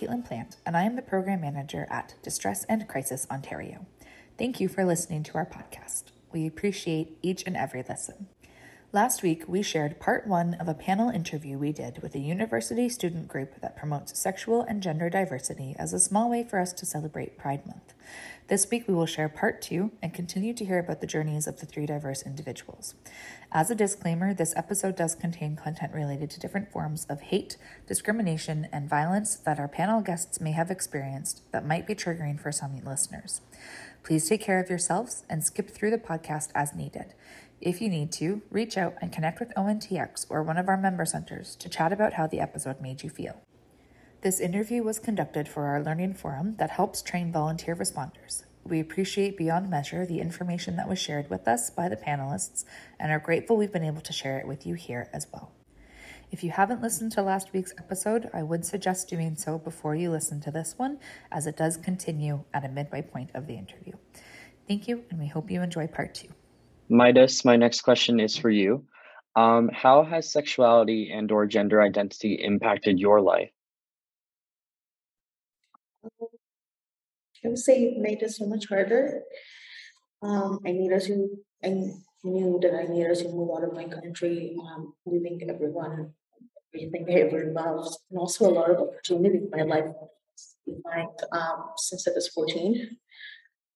Caitlin Plant, and I am the Program Manager at Distress and Crisis Ontario. Thank you for listening to our podcast. We appreciate each and every listen. Last week, we shared part one of a panel interview we did with a university student group that promotes sexual and gender diversity as a small way for us to celebrate Pride Month. This week, we will share part two and continue to hear about the journeys of the three diverse individuals. As a disclaimer, this episode does contain content related to different forms of hate, discrimination, and violence that our panel guests may have experienced that might be triggering for some listeners. Please take care of yourselves and skip through the podcast as needed. If you need to, reach out and connect with ONTX or one of our member centers to chat about how the episode made you feel. This interview was conducted for our learning forum that helps train volunteer responders. We appreciate beyond measure the information that was shared with us by the panelists and are grateful we've been able to share it with you here as well. If you haven't listened to last week's episode, I would suggest doing so before you listen to this one, as it does continue at a midway point of the interview. Thank you, and we hope you enjoy part two. Midas, my next question is for you. Um, how has sexuality and or gender identity impacted your life? I would say it made it so much harder. Um, I needed to, I knew that I needed to move out of my country, um, leaving everyone, everything I ever loved, and also a lot of opportunity in my life um, since I was 14.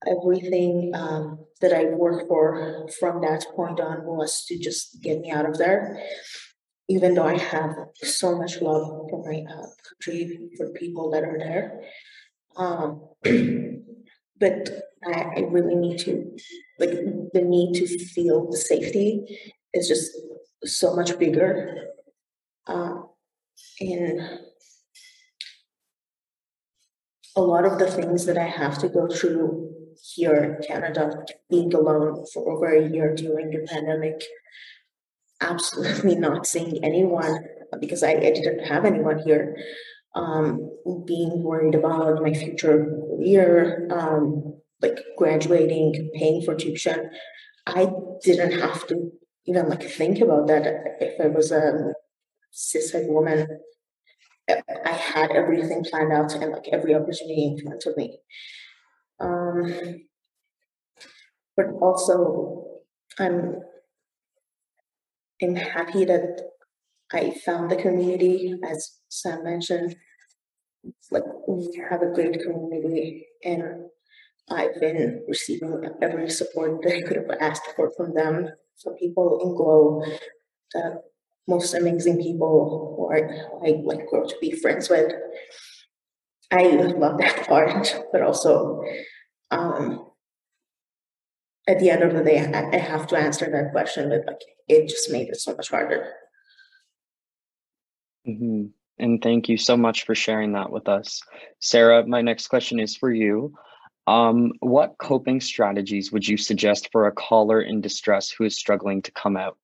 Everything um, that I worked for from that point on was to just get me out of there. Even though I have so much love for my uh, country, for people that are there, um, but I, I really need to like the need to feel the safety is just so much bigger uh, and a lot of the things that i have to go through here in canada being alone for over a year during the pandemic absolutely not seeing anyone because i, I didn't have anyone here um, being worried about my future career, um, like graduating, paying for tuition. I didn't have to even like think about that if I was a cishet woman. I had everything planned out and like every opportunity in front of me. Um, but also, I'm I'm happy that I found the community, as Sam mentioned. It's like we have a great community, and I've been receiving every support that I could have asked for from them. From people in Glow, the most amazing people who I, I like grow to be friends with. I love that part, but also um, at the end of the day, I, I have to answer that question. But like, it just made it so much harder. hmm And thank you so much for sharing that with us. Sarah, my next question is for you. Um, what coping strategies would you suggest for a caller in distress who is struggling to come out?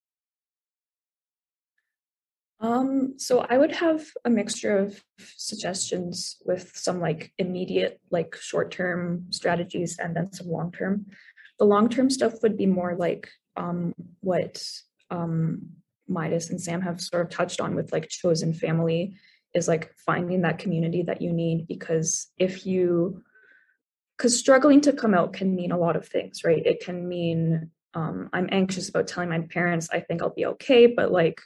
Um, so I would have a mixture of suggestions with some like immediate, like short term strategies and then some long term. The long term stuff would be more like um, what um, Midas and Sam have sort of touched on with like chosen family is like finding that community that you need because if you because struggling to come out can mean a lot of things right it can mean um, i'm anxious about telling my parents i think i'll be okay but like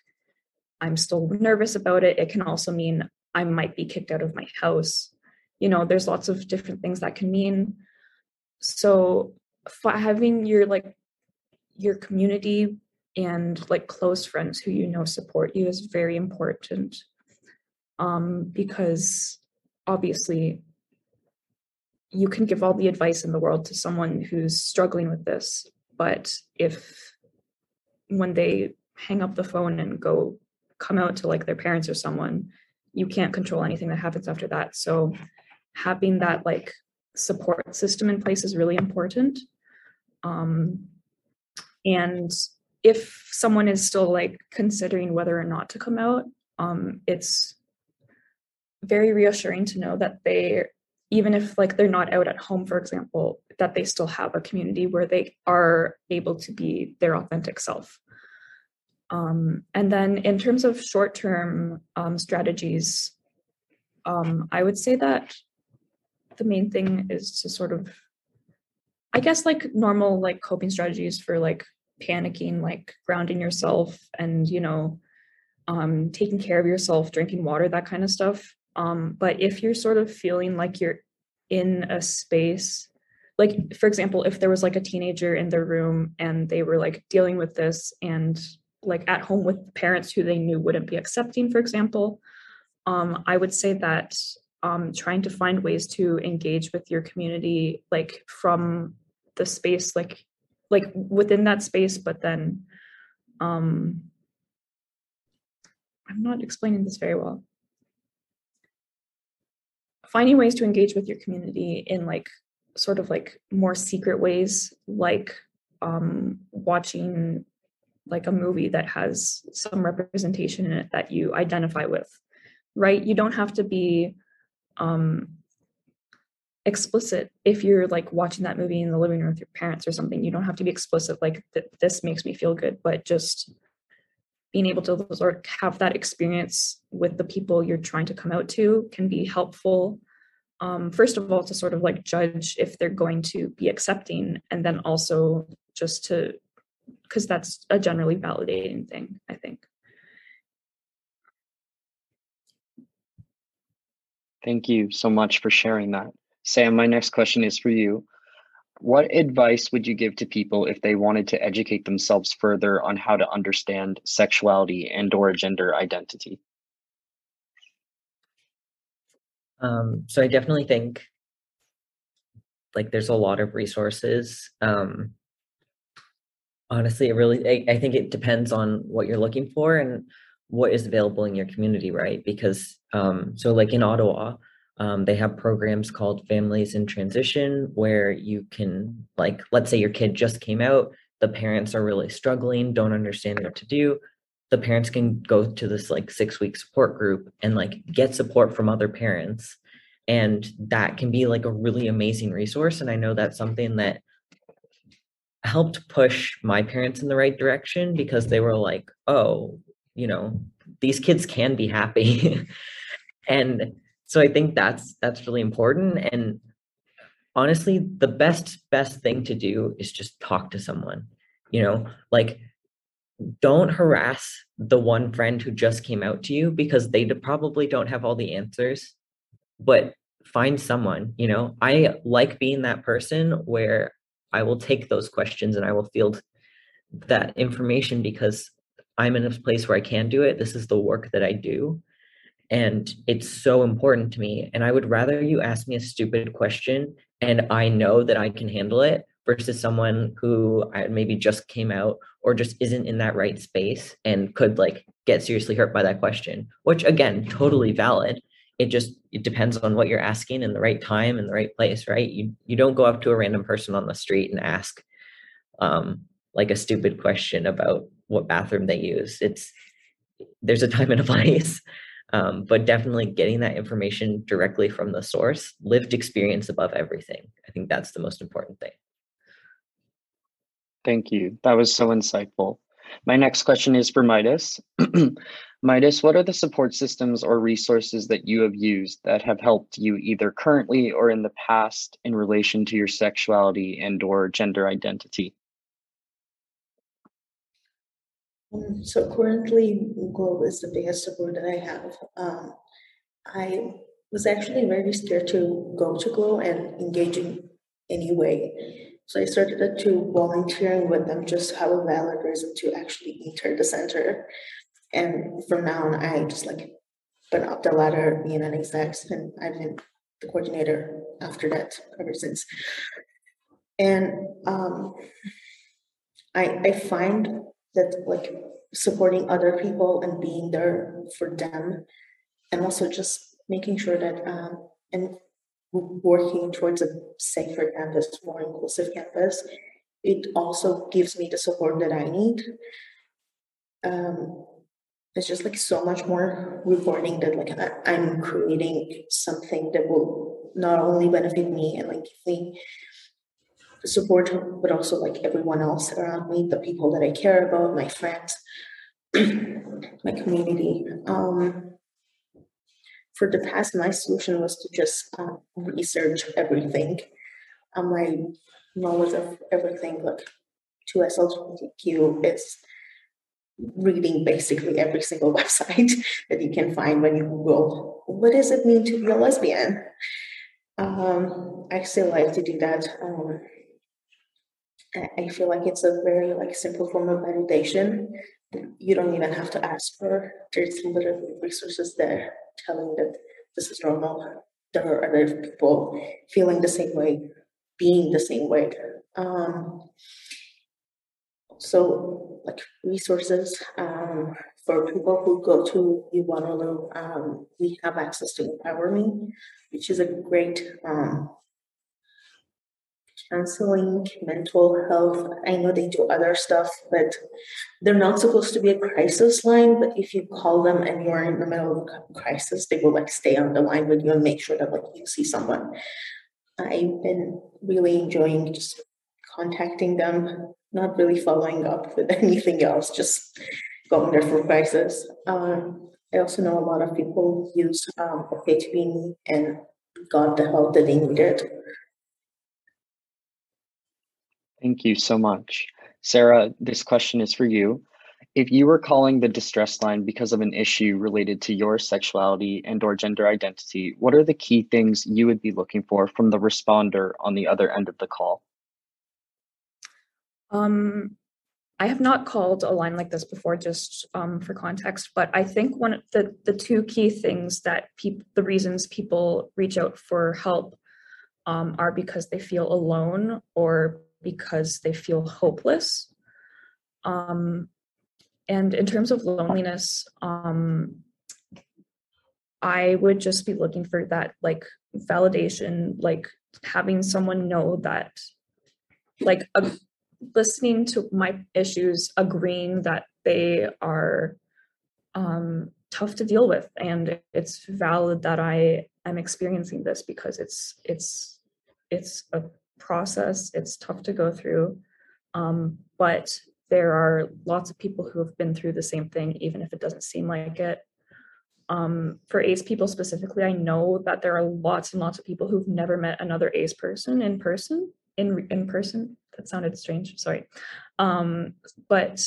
I'm still nervous about it. It can also mean I might be kicked out of my house. You know, there's lots of different things that can mean. So having your like your community and like close friends who you know support you is very important um, because obviously you can give all the advice in the world to someone who's struggling with this but if when they hang up the phone and go come out to like their parents or someone you can't control anything that happens after that. So having that like support system in place is really important. Um, and if someone is still like considering whether or not to come out um, it's very reassuring to know that they even if like they're not out at home for example that they still have a community where they are able to be their authentic self um, and then in terms of short-term um, strategies um, i would say that the main thing is to sort of i guess like normal like coping strategies for like panicking like grounding yourself and you know um, taking care of yourself drinking water that kind of stuff. Um, but if you're sort of feeling like you're in a space, like for example, if there was like a teenager in their room and they were like dealing with this and like at home with parents who they knew wouldn't be accepting, for example, um, I would say that um, trying to find ways to engage with your community, like from the space, like like within that space, but then um, I'm not explaining this very well. Finding ways to engage with your community in like sort of like more secret ways like um, watching like a movie that has some representation in it that you identify with right? You don't have to be um explicit if you're like watching that movie in the living room with your parents or something. You don't have to be explicit like th- this makes me feel good but just being able to sort of have that experience with the people you're trying to come out to can be helpful um, first of all to sort of like judge if they're going to be accepting and then also just to because that's a generally validating thing i think. Thank you so much for sharing that. Sam my next question is for you. What advice would you give to people if they wanted to educate themselves further on how to understand sexuality and or gender identity? Um, so i definitely think like there's a lot of resources um, honestly it really I, I think it depends on what you're looking for and what is available in your community right? Because um, so like in ottawa um, they have programs called families in transition where you can like let's say your kid just came out the parents are really struggling don't understand what to do the parents can go to this like six week support group and like get support from other parents and that can be like a really amazing resource and i know that's something that helped push my parents in the right direction because they were like oh you know these kids can be happy. And so i think that's that's really important. And honestly the best best thing to do is just talk to someone you know like don't harass the one friend who just came out to you because they probably don't have all the answers but find someone you know? I like being that person where i will take those questions and i will field that information because i'm in a place where i can do it. This is the work that i do. And it's so important to me. And i would rather you ask me a stupid question and i know that i can handle it versus someone who maybe just came out or just isn't in that right space and could like get seriously hurt by that question which again totally valid it just it depends on what you're asking in the right time and the right place right you you don't go up to a random person on the street and ask um like a stupid question about what bathroom they use it's there's a time and a place um, but definitely getting that information directly from the source lived experience above everything i think that's the most important thing Thank you. That was so insightful. My next question is for Midas. Midas, what are the support systems or resources that you have used that have helped you either currently or in the past in relation to your sexuality and or gender identity? Um, so currently, Glow is the biggest support that I have. Um, I was actually very scared to go to Glow and engage in any way. So I started to volunteering with them just to have a valid reason to actually enter the center. And from now on, I just like went up the ladder, being an exec, and I've been the coordinator after that ever since. And um, I I find that like supporting other people and being there for them, and also just making sure that um, and working towards a safer campus, more inclusive campus, it also gives me the support that I need. Um, it's just like so much more rewarding that like I, am creating something that will not only benefit me and like give me support, but also like everyone else around me, the people that I care about, my friends, my community. Um, for the past, my solution was to just um, research everything. Um, my knowledge of everything, like to SLGBTQ, is reading basically every single website that you can find when you Google what does it mean to be a lesbian. Um, I still like to do that. Um, I feel like it's a very like simple form of meditation. You don't even have to ask for. There's literally resources there telling that this is normal. There are other people feeling the same way, being the same way. Um, so, like resources um, for people who go to UWaterloo, um, we have access to Empower Me, which is a great um, counseling, mental health. I know they do other stuff, but they're not supposed to be a crisis line. But if you call them and you're in the middle of a crisis, they will like stay on the line with you and make sure that like you see someone. I've been really enjoying just contacting them, not really following up with anything else, just going there for crisis. Um, I also know a lot of people use um, OK2BME and got the help that they needed. Thank you so much. Sarah, this question is for you. If you were calling the distress line because of an issue related to your sexuality and or gender identity, what are the key things you would be looking for from the responder on the other end of the call? Um, I have not called a line like this before, just um, for context. But I think one of the the two key things that people, the reasons people reach out for help, um, are because they feel alone or because they feel hopeless. Um, and in terms of loneliness, um, I would just be looking for that like validation, like having someone know that, like uh, listening to my issues, agreeing that they are um, tough to deal with, and it's valid that I am experiencing this because it's it's it's a process. It's tough to go through. Um, but there are lots of people who have been through the same thing, even if it doesn't seem like it. Um, for ace people specifically, I know that there are lots and lots of people who've never met another ace person in person. In in person, that sounded strange. Sorry, um, but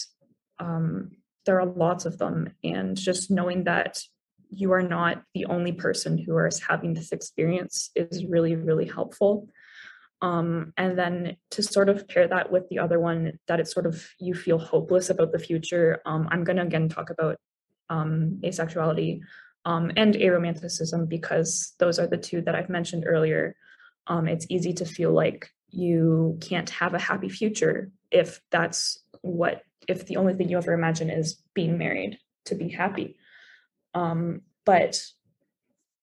um, there are lots of them, and just knowing that you are not the only person who is having this experience is really really helpful. Um, and then to sort of pair that with the other one that it's sort of you feel hopeless about the future um, i'm going to again talk about um, asexuality um, and aromanticism because those are the two that i've mentioned earlier. Um, it's easy to feel like you can't have a happy future if that's what if the only thing you ever imagine is being married to be happy. Um, but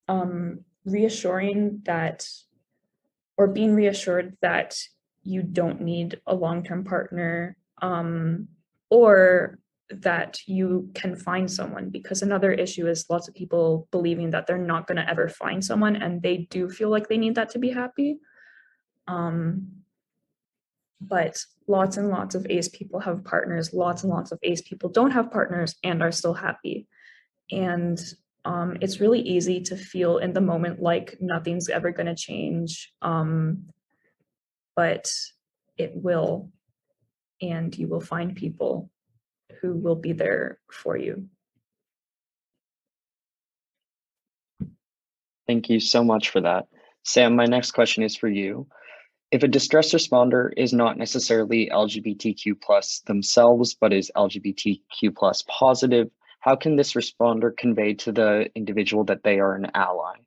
um, reassuring that or being reassured that you don't need a long-term partner um, or that you can find someone because another issue is lots of people believing that they're not going to ever find someone and they do feel like they need that to be happy um, but lots and lots of ace people have partners lots and lots of ace people don't have partners and are still happy and um, it's really easy to feel in the moment like nothing's ever going to change um, but it will and you will find people who will be there for you. Thank you so much for that. Sam, my next question is for you. If a distress responder is not necessarily LGBTQ plus themselves, but is LGBTQ plus positive, how can this responder convey to the individual that they are an ally?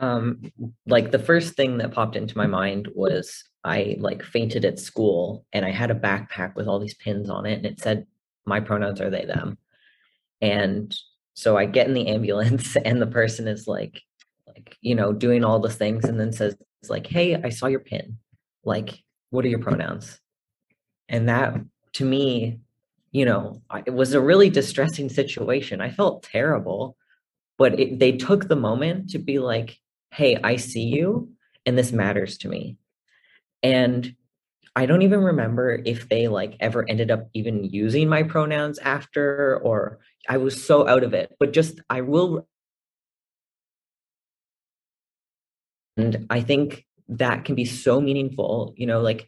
Um, like the first thing that popped into my mind was I like fainted at school and I had a backpack with all these pins on it and it said my pronouns are they them. And so I get in the ambulance and the person is like like you know doing all the things and then says like hey I saw your pin. Like what are your pronouns? And that to me, you know, it was a really distressing situation. I felt terrible, but it, they took the moment to be like hey, I see you and this matters to me. And I don't even remember if they like ever ended up even using my pronouns after or I was so out of it. But just I will and I think that can be so meaningful, you know, like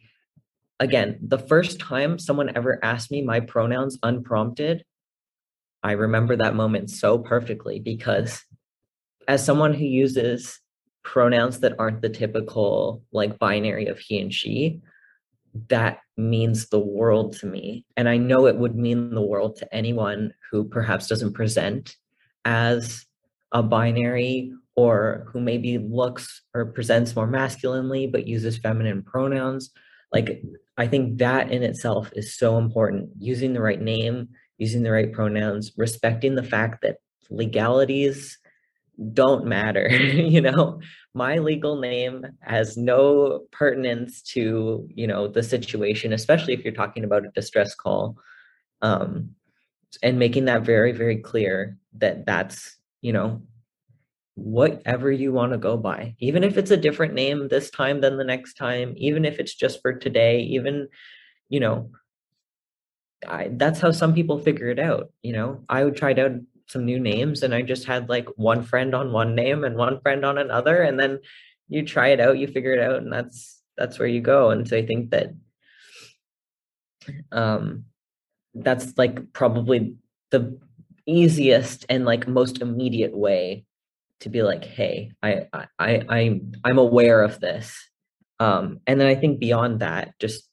again, the first time someone ever asked me my pronouns unprompted, I remember that moment so perfectly because as someone who uses pronouns that aren't the typical like binary of he and she, that means the world to me. And I know it would mean the world to anyone who perhaps doesn't present as a binary or who maybe looks or presents more masculinely but uses feminine pronouns. Like, I think that in itself is so important. Using the right name, using the right pronouns, respecting the fact that legalities don't matter you know my legal name has no pertinence to you know the situation especially if you're talking about a distress call um and making that very very clear that that's you know whatever you want to go by even if it's a different name this time than the next time even if it's just for today even you know I, that's how some people figure it out you know i would tried out some new names and I just had like one friend on one name and one friend on another and then you try it out, you figure it out and that's that's where you go. And so I think that um that's like probably the easiest and like most immediate way to be like, hey, I I I I'm aware of this. Um and then I think beyond that, just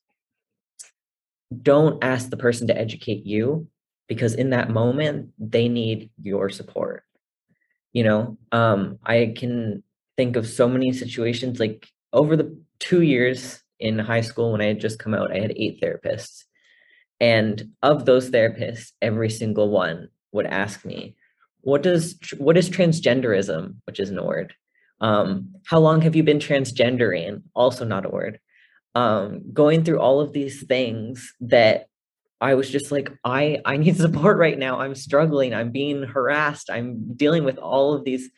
don't ask the person to educate you because in that moment they need your support you know um i can think of so many situations like over the 2 years in high school when i had just come out i had 8 therapists and of those therapists every single one would ask me what does what is transgenderism which is an word um how long have you been transgendering also not a word um going through all of these things that I was just like, I I need support right now. I'm struggling. I'm being harassed. I'm dealing with all of these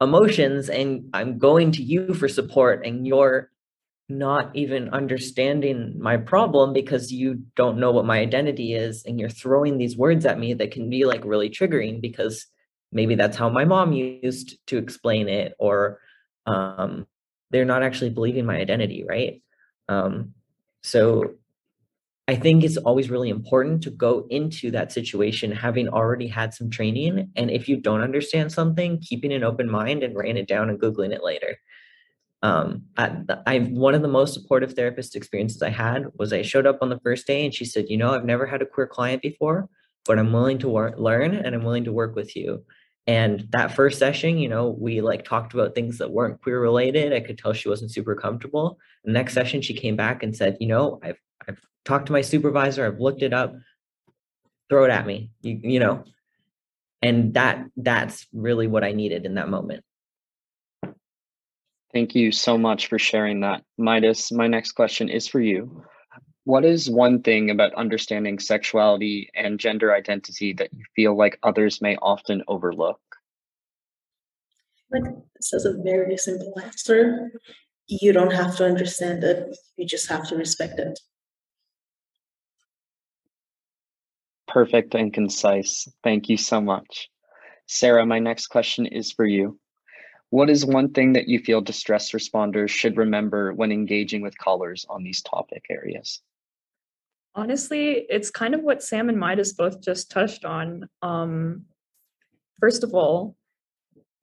emotions, and I'm going to you for support, and you're not even understanding my problem because you don't know what my identity is, and you're throwing these words at me that can be like really triggering because maybe that's how my mom used to explain it, or um, they're not actually believing my identity, right? Um, so I think it's always really important to go into that situation having already had some training. And if you don't understand something, keeping an open mind and writing it down and Googling it later. Um, I, I one of the most supportive therapist experiences I had was I showed up on the first day and she said, you know, I've never had a queer client before, but I'm willing to wor- learn and I'm willing to work with you. And that first session, you know, we like talked about things that weren't queer related. I could tell she wasn't super comfortable. The next session, she came back and said, you know, I've I've talked to my supervisor, I've looked it up, throw it at me. You, you know, and that that's really what I needed in that moment. Thank you so much for sharing that. Midas, my next question is for you. What is one thing about understanding sexuality and gender identity that you feel like others may often overlook? Like this is a very simple answer. You don't have to understand it, you just have to respect it. Perfect and concise. Thank you so much. Sarah, my next question is for you. What is one thing that you feel distress responders should remember when engaging with callers on these topic areas? Honestly, it's kind of what Sam and Midas both just touched on. Um, first of all,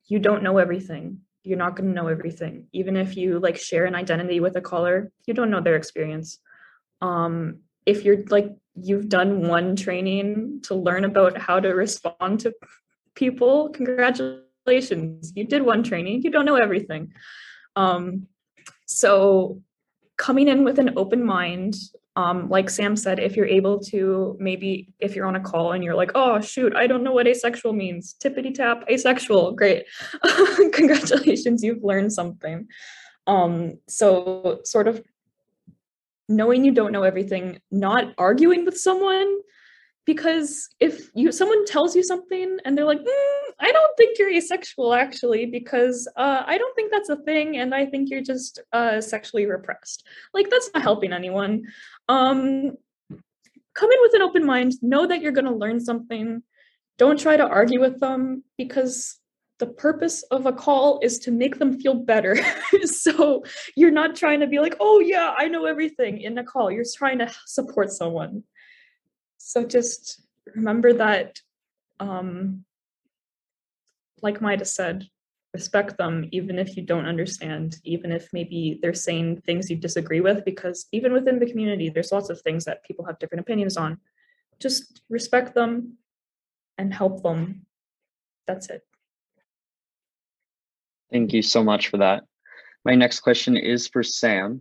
you don't know everything. You're not going to know everything. Even if you like share an identity with a caller, you don't know their experience. Um, if you're like you've done one training to learn about how to respond to people, congratulations. You did one training. You don't know everything. Um, so coming in with an open mind um, like Sam said, if you're able to maybe if you're on a call and you're like, oh shoot, I don't know what asexual means. Tippity tap, asexual, great. Congratulations, you've learned something. Um, so sort of knowing you don't know everything, not arguing with someone, because if you someone tells you something and they're like, mm, I don't think you're asexual actually, because uh, I don't think that's a thing, and I think you're just uh, sexually repressed. Like that's not helping anyone. Um, come in with an open mind. Know that you're going to learn something. Don't try to argue with them because the purpose of a call is to make them feel better. so you're not trying to be like, oh, yeah, I know everything in a call. You're trying to support someone. So just remember that, um, like Midas said, respect them even if you don't understand even if maybe they're saying things you disagree with because even within the community there's lots of things that people have different opinions on. Just respect them and help them. That's it. Thank you so much for that. My next question is for sam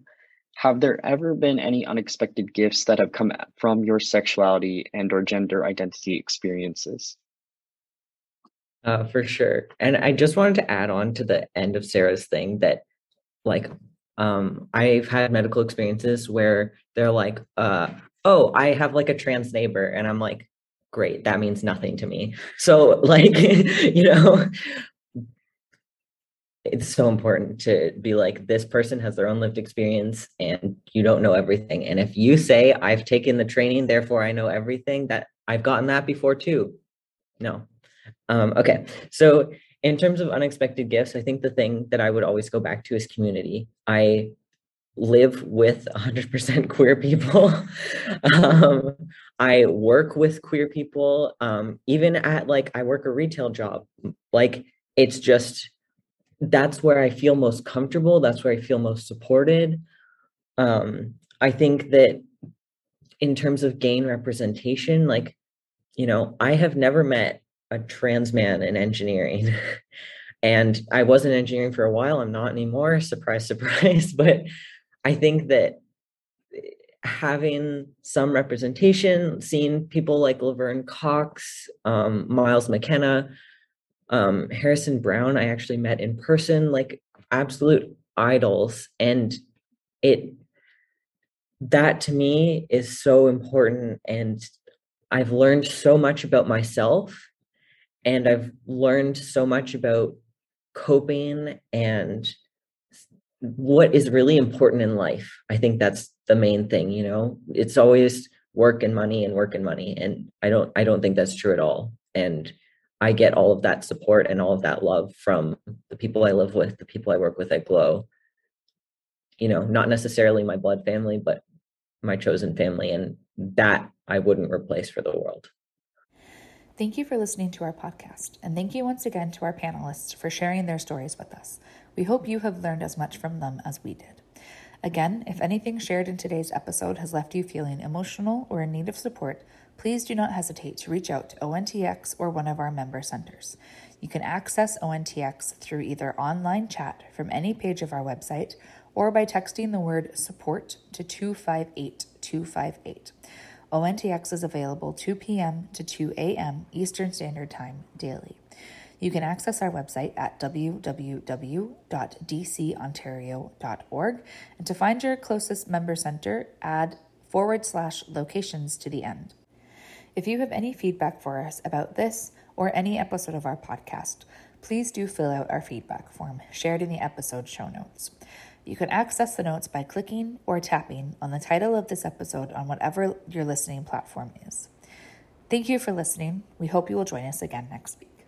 have there ever been any unexpected gifts that have come from your sexuality and or gender identity experiences uh, for sure. And I just wanted to add on to the end of Sarah's thing that, like, um, I've had medical experiences where they're like, uh, oh, I have like a trans neighbor. And I'm like, great, that means nothing to me. So, like, you know, it's so important to be like, this person has their own lived experience and you don't know everything. And if you say, I've taken the training, therefore I know everything, that I've gotten that before too. No, um, okay, so in terms of unexpected gifts, I think the thing that I would always go back to is community. I live with 100% queer people. um, I work with queer people. Um, even at like, I work a retail job. Like, it's just that's where I feel most comfortable. That's where I feel most supported. Um, I think that in terms of gain representation, like, you know, I have never met a trans man in engineering. and I was in engineering for a while. I'm not anymore. Surprise, surprise. But I think that having some representation, seeing people like Laverne Cox, um, Miles McKenna, um, Harrison Browne, I actually met in person, like absolute idols. And it, that to me is so important. And I've learned so much about myself and I've learned so much about coping and what is really important in life. I think that's the main thing, you know. It's always work and money and work and money and I don't I don't think that's true at all. And I get all of that support and all of that love from the people I live with, the people I work with at Glow. You know, not necessarily my blood family, but my chosen family and that I wouldn't replace for the world. Thank you for listening to our podcast, and thank you once again to our panelists for sharing their stories with us. We hope you have learned as much from them as we did. Again, if anything shared in today's episode has left you feeling emotional or in need of support, please do not hesitate to reach out to ONTX or one of our member centers. You can access ONTX through either online chat from any page of our website or by texting the word support to 258 258. ONTX is available 2 p.m. to 2 a.m. Eastern Standard Time daily. You can access our website at www.dcontario.org and to find your closest member center, add forward slash locations to the end. If you have any feedback for us about this or any episode of our podcast, please do fill out our feedback form shared in the episode show notes. You can access the notes by clicking or tapping on the title of this episode on whatever your listening platform is. Thank you for listening. We hope you will join us again next week.